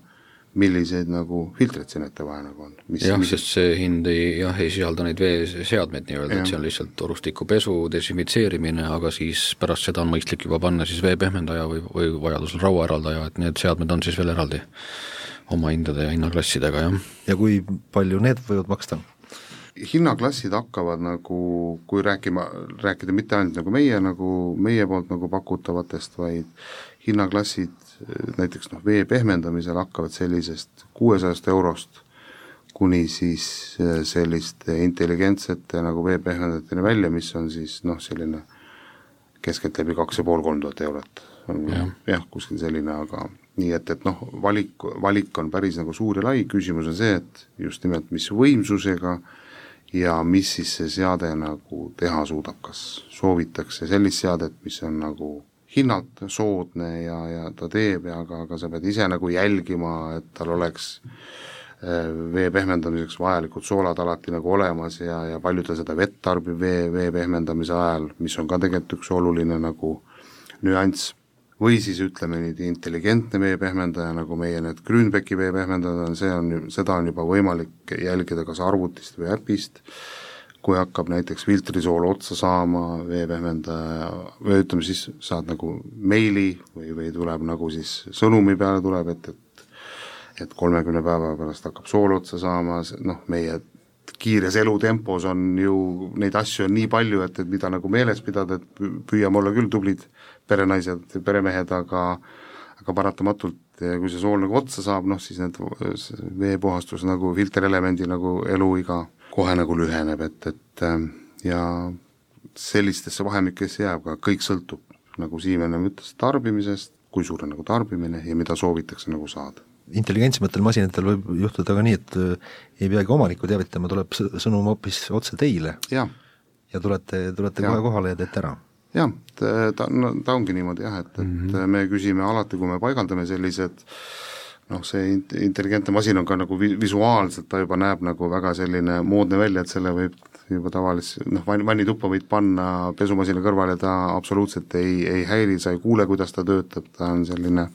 milliseid nagu filtreid siin ette vaja nagu on. jah, sest see hind ei, jah, ei sisalda neid veeseadmeid nii-öelda, et see on lihtsalt torustiku pesu, desinfitseerimine, aga siis pärast seda on mõistlik juba panna siis veepehmendaja või, või vajadusel rauaeraldaja, et need seadmed on siis veel eraldi oma hindade ja hinnaklassidega, jah. ja kui palju need võivad maksta? hinnaklassid hakkavad nagu, kui rääkima, rääkida mitte ainult nagu meie nagu, meie poolt nagu pakutavatest, vaid hinnaklassid näiteks noh, vee pehmendamisel hakkavad sellisest kuuesajast eurost kuni siis äh, selliste intelligentsete nagu veepehmendajateni välja, mis on siis noh, selline keskeltläbi kaks ja pool, kolm tuhat eurot. On jah. ja, kuskil selline, aga nii et, et noh, valik, valik on päris nagu suur ja lai, küsimus on see, et just nimelt, mis võimsusega ja mis siis see seade nagu teha suudab, kas soovitakse sellist seadet, mis on nagu hinnalt soodne ja, ja ta teeb ja aga, aga sa pead ise nagu jälgima, et tal oleks äh, vee pehmendamiseks vajalikud soolad alati nagu olemas ja, ja palju ta seda vett tarbib vee, vee pehmendamise ajal, mis on ka tegelikult üks oluline nagu nüanss. Või siis ütleme nüüd intelligentne veepehmendaja, nagu meie need Grünbecki veepehmendajad on, see on, seda on juba võimalik jälgida kas arvutist või äpist, kui hakkab näiteks filtrisool otsa saama, veepehmendaja, või ütleme siis, saad nagu meili või, või tuleb nagu siis sõnumi peale tuleb, et, et et kolmekümne päeva pärast hakkab sool otsa saama, noh, meie kiires elutempos on ju neid asju on nii palju, et, et mida nagu meeles pidada, et püüame olla küll tublid perenaised, peremehed, aga aga paratamatult, kui see sool nagu otsa saab, noh siis need veepuhastus nagu filterelemendi nagu eluiga kohe nagu lüheneb, et, et ähm, ja sellistesse vahemikesse jääb ka, kõik sõltub, nagu Siim enne ütles, tarbimisest, kui suur on nagu tarbimine ja mida soovitakse nagu saada intelligentsematel masinatel võib juhtuda ka nii, et äh, ei peagi omanikku teavitama, tuleb sõnum hoopis otse teile. ja tulete, tulete ja. kohe kohale ja teete ära jah, ta, no ta ongi niimoodi jah, et, et mm -hmm. me küsime alati, kui me paigaldame sellised noh, see intelligentne masin on ka nagu vi-, visuaalselt, ta juba näeb nagu väga selline moodne välja, et selle võib juba tavalise noh, vann, vannituppa võid panna pesumasina kõrvale, ta absoluutselt ei, ei häiri, sa ei kuule, kuidas ta töötab, ta on selline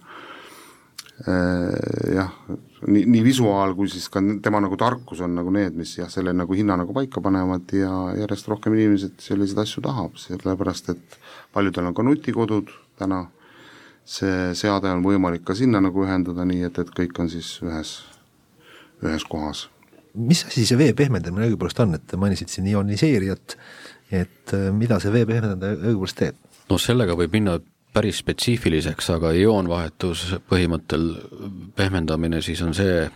äh, jah, nii, nii visuaal kui siis ka tema nagu tarkus on nagu need, mis jah, selle nagu hinna nagu paika panevad ja järjest rohkem inimesed selliseid asju tahab, sellepärast et paljudel on ka nutikodud täna, see seade on võimalik ka sinna nagu ühendada, nii et, et kõik on siis ühes, ühes kohas. mis asi see vee pehmendamine õigupoolest on, et te mainisite siin ioniseerijat, et äh, mida see vee pehmendaja õigupoolest teeb? no sellega võib minna päris spetsiifiliseks, aga ioonvahetus põhimõttel pehmendamine siis on see,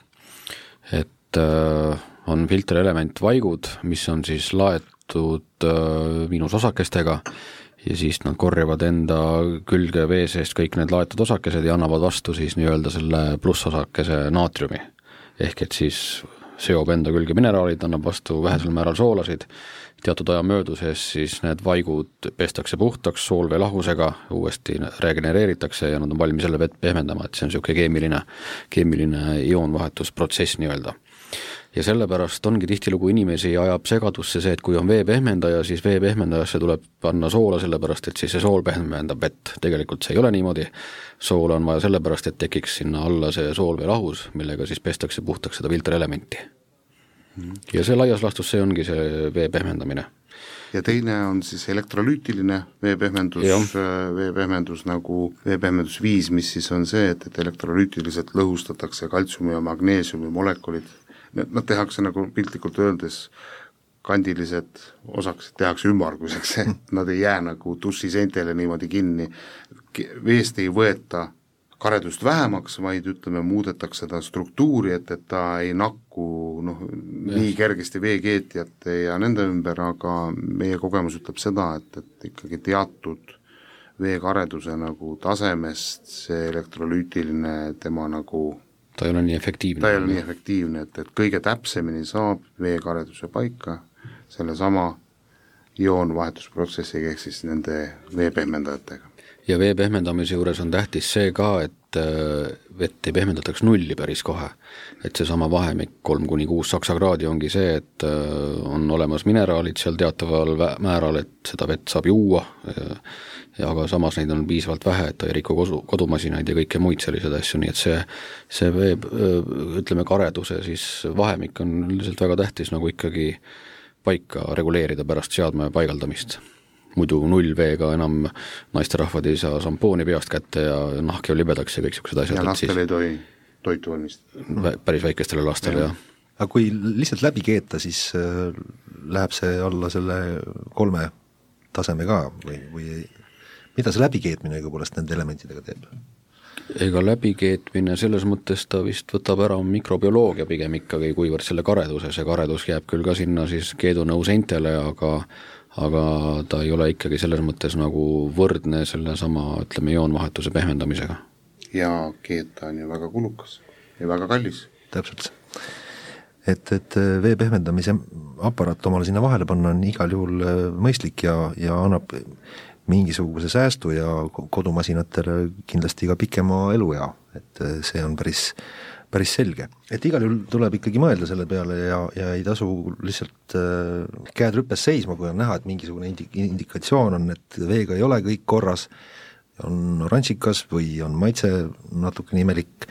et äh, on filterelement vaigud, mis on siis laetud äh, miinusosakestega ja siis nad korjavad enda külge vee seest kõik need laetud osakesed ja annavad vastu siis nii-öelda selle plussosakese naatriumi. ehk et siis seob enda külge mineraalid, annab vastu vähesel määral soolasid teatud aja mööduses siis need vaigud pestakse puhtaks soolveelahusega, uuesti regenereeritakse ja nad on valmis jälle vett pehmendama, et see on niisugune keemiline, keemiline ioonvahetusprotsess nii-öelda. Ja sellepärast ongi tihtilugu inimesi ajab segadusse see, et kui on veepehmendaja, siis veepehmendajasse tuleb panna soola, sellepärast et siis see sool pehmendab vett, tegelikult see ei ole niimoodi, soola on vaja sellepärast, et tekiks sinna alla see soolveelahus, millega siis pestakse puhtaks seda filterelementi. Ja see laias laastus, see ongi see vee pehmendamine. ja teine on siis elektrolüütiline veepehmendus, veepehmendus nagu veepehmendusviis, mis siis on see, et, et elektrolüütiliselt lõhustatakse kaltsiumi ja magneesiumi molekulid, nad tehakse nagu piltlikult öeldes kandilised osakesed tehakse ümmarguseks, et nad ei jää nagu dušiseintele niimoodi kinni, veest ei võeta karedust vähemaks, vaid ütleme, muudetakse ta struktuuri, et, et ta ei nakku noh, nii kergesti veekeetjate ja nende ümber, aga meie kogemus ütleb seda, et, et ikkagi teatud veekareduse nagu tasemest see elektrolüütiline tema nagu ta ei ole nii efektiivne. ta ei ole nii efektiivne, et, et kõige täpsemini saab veekareduse paika sellesama ioonvahetusprotsessiga, ehk siis nende veepehmendajatega ja vee pehmendamise juures on tähtis see ka, et äh, vett ei pehmendataks nulli päris kohe. et seesama vahemik kolm kuni kuus saksa kraadi ongi see, et äh, on olemas mineraalid seal teataval määral, et seda vett saab juua, ja aga samas neid on piisavalt vähe, et ta ei riku kodu, kodumasinaid ja kõiki muid selliseid asju, nii et see, see vee, ütleme, kareduse siis vahemik on üldiselt väga tähtis nagu ikkagi paika reguleerida pärast seadme paigaldamist muidu nullveega enam naisterahvad ei saa šampooni peast kätte ja nahk jääb libedaks ja kõik niisugused asjad. ja lastel ei tohi toitu valmistada. päris väikestele lastele ja., jah. aga kui lihtsalt läbi keeta, siis äh, läheb see alla selle kolme taseme ka või, või mida see läbikeetmine õigupoolest nende elementidega teeb? ega läbikeetmine selles mõttes ta vist võtab ära mikrobioloogia pigem ikkagi, kuivõrd selle kareduse, see karedus jääb küll ka sinna siis keedunõu seintele, aga aga ta ei ole ikkagi selles mõttes nagu võrdne sellesama, ütleme, ioonvahetuse pehmendamisega. ja keeta on ju väga kulukas ja väga kallis. täpselt. et, et vee pehmendamise aparaat omale sinna vahele panna on igal juhul äh, mõistlik ja, ja annab mingisuguse säästu ja kodumasinatele kindlasti ka pikema eluea, et äh, see on päris, päris selge. et igal juhul tuleb ikkagi mõelda selle peale ja, ja ei tasu lihtsalt äh, käed rüpes seisma, kui on näha, et mingisugune indi-, indikatsioon on, et veega ei ole kõik korras, on oranžikas või on maitse natukene imelik,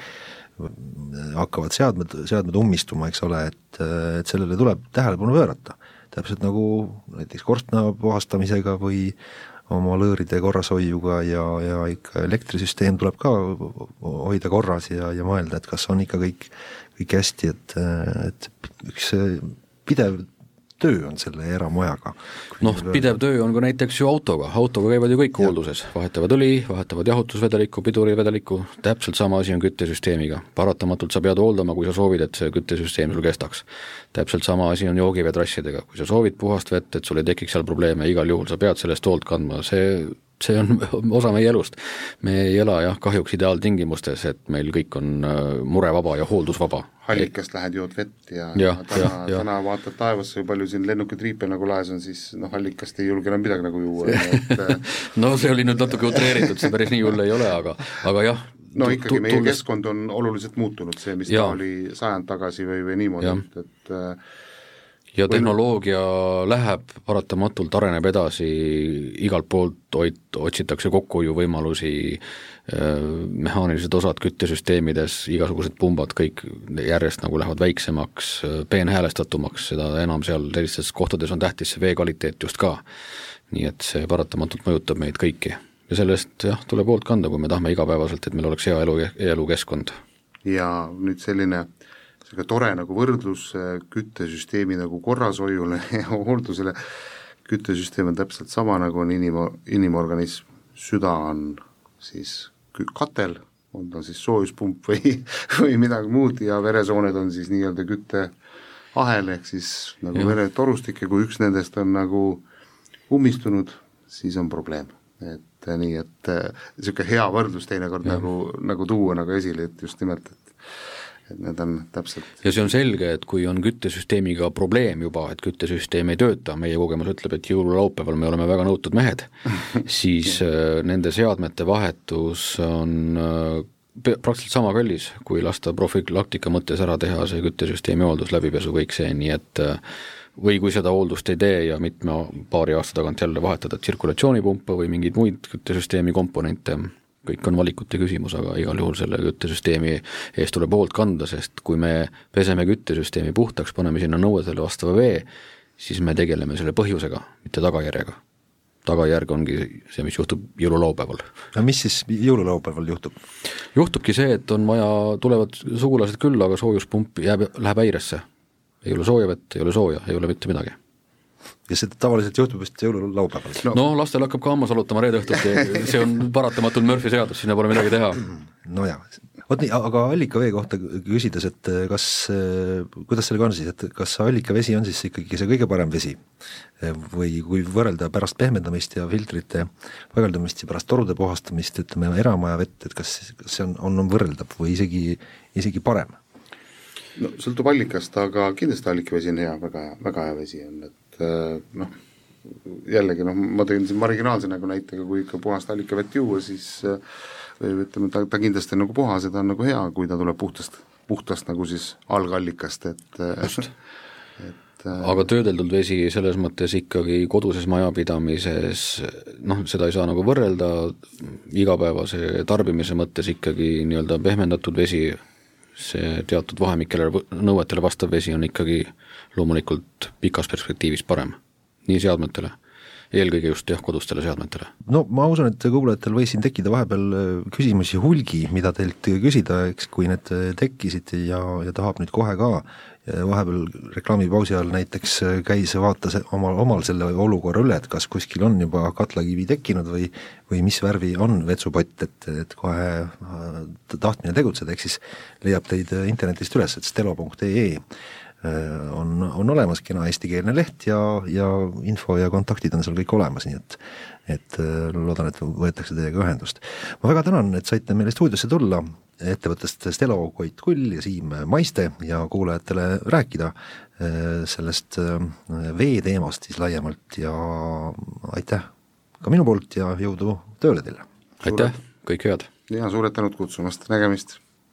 hakkavad seadmed, seadmed ummistuma, eks ole, et, et sellele tuleb tähelepanu pöörata. täpselt nagu näiteks korstna puhastamisega või oma lõõride korrashoiuga ja, ja ikka elektrisüsteem tuleb ka hoida korras ja, ja mõelda, et kas on ikka kõik, kõik hästi, et, et üks pidev töö on selle eramajaga. noh, pidev töö on ka näiteks ju autoga, autoga käivad ju kõik hoolduses, vahetavad õli, vahetavad jahutusvedelikku, pidurivedelikku, täpselt sama asi on küttesüsteemiga. paratamatult sa pead hooldama, kui sa soovid, et see küttesüsteem sul kestaks. täpselt sama asi on joogiveetrassidega, kui sa soovid puhast vett, et sul ei tekiks seal probleeme, igal juhul sa pead sellest hoolt kandma, see see on osa meie elust. me ei ela jah, kahjuks ideaaltingimustes, et meil kõik on äh, murevaba ja hooldusvaba. allikast lähed, jood vett ja, ja täna, täna vaatad taevasse, kui palju siin lennukeid riipe nagu laes on, siis noh, allikast ei julge enam midagi nagu juua, et äh, no see oli nüüd natuke utreeritud, see päris nii hull ei ole, aga, aga jah, no ikkagi meie keskkond on oluliselt muutunud, see, mis ja. ta oli sajand tagasi või, või niimoodi, et, et äh, ja tehnoloogia läheb paratamatult, areneb edasi, igalt poolt oit-, otsitakse kokkuhoiuvõimalusi, äh, mehaanilised osad küttesüsteemides, igasugused pumbad, kõik järjest nagu lähevad väiksemaks, peenhäälestatumaks, seda enam seal sellistes kohtades on tähtis see vee kvaliteet just ka. nii et see paratamatult mõjutab meid kõiki. ja sellest jah, tuleb hoolt kanda, kui me tahame igapäevaselt, et meil oleks hea elu, elukeskkond. ja nüüd selline äh, niisugune tore nagu võrdlus küttesüsteemi nagu korrashoiule ja hooldusele, küttesüsteem on täpselt sama, nagu on inim-, inimorganism, süda on siis katel, on ta siis soojuspump või, või midagi muud ja veresooned on siis nii-öelda kütteahel, ehk siis nagu veretorustik ja kui üks nendest on nagu ummistunud, siis on probleem. et nii, et niisugune hea võrdlus teinekord ja. nagu, nagu tuua nagu esile, et just nimelt, et et need on täpselt ja see on selge, et kui on küttesüsteemiga probleem juba, et küttesüsteem ei tööta, meie kogemus ütleb, et jõululaupäeval me oleme väga nõutud mehed siis äh, nende seadmete vahetus on äh, praktiliselt sama kallis, kui lasta profülaktika mõttes ära teha see küttesüsteemi hooldus, läbipesu, kõik see, nii et äh, või kui seda hooldust ei tee ja mitme paari aasta tagant jälle vahetada tsirkulatsioonipumpa või mingeid muid küttesüsteemi komponente, kõik on valikute küsimus, aga igal juhul selle küttesüsteemi eest tuleb hoolt kanda, sest kui me peseme küttesüsteemi puhtaks, paneme sinna nõuetele vastava vee, siis me tegeleme selle põhjusega, mitte tagajärjega. tagajärg ongi see, mis juhtub jõululaupäeval. no mis siis jõululaupäeval juhtub? juhtubki see, et on vaja, tulevad sugulased külla, aga soojuspump jääb, läheb häiresse. ei ole sooja vett, ei ole sooja, ei ole mitte midagi ja see tavaliselt juhtub vist jõululaupäeval no.. no lastel hakkab ka hammas valutama reede õhtuti, see on paratamatult Murphy seadus, sinna pole midagi teha. no jaa, vot nii, aga allikavee kohta küsides, et kas, kuidas sellega on siis, et kas allikavesi on siis ikkagi see kõige parem vesi? või kui võrrelda pärast pehmendamist ja filtrite paigaldamist ja pärast torude puhastamist, ütleme eramaja vett, et kas, kas see on, on, on võrreldav või isegi, isegi parem? no sõltub allikast, aga kindlasti allikavesi on hea, väga hea, väga hea vesi on, et et äh, noh, jällegi noh, ma tõin siin marginaalse nagu näitega, kui ikka puhast allikavett juua, siis äh, või ütleme, ta, ta kindlasti on nagu puhas ja ta on nagu hea, kui ta tuleb puhtast, puhtast nagu siis algallikast, et äh, just. et aga töödeldud vesi selles mõttes ikkagi koduses majapidamises noh, seda ei saa nagu võrrelda, igapäevase tarbimise mõttes ikkagi nii-öelda pehmendatud vesi, see teatud vahemikele, nõuetele vastav vesi on ikkagi loomulikult pikas perspektiivis parem, nii seadmetele, eelkõige just jah, kodustele seadmetele. no ma usun, et kuulajatel võis siin tekkida vahepeal äh, küsimusi hulgi, mida teilt küsida, eks, kui need äh, tekkisid ja, ja tahab nüüd kohe ka vahepeal reklaamipausi ajal näiteks äh, käis, vaatas omal, omal selle olukorra üle, et kas kuskil on juba katlakivi tekkinud või või mis värvi on vetsupott, et, et kohe tahtmine tegutseda, ehk siis leiab teid internetist üles, et stelo.ee on, on olemas kena eestikeelne leht ja, ja info ja kontaktid on seal kõik olemas, nii et et loodan, et võetakse teiega ühendust. ma väga tänan, et saite meile stuudiosse tulla, ettevõttest Stelo Koit Kull ja Siim Maiste ja kuulajatele rääkida sellest veeteemast siis laiemalt ja aitäh ka minu poolt ja jõudu tööle teile! aitäh, kõike head! ja suured tänud kutsumast, nägemist!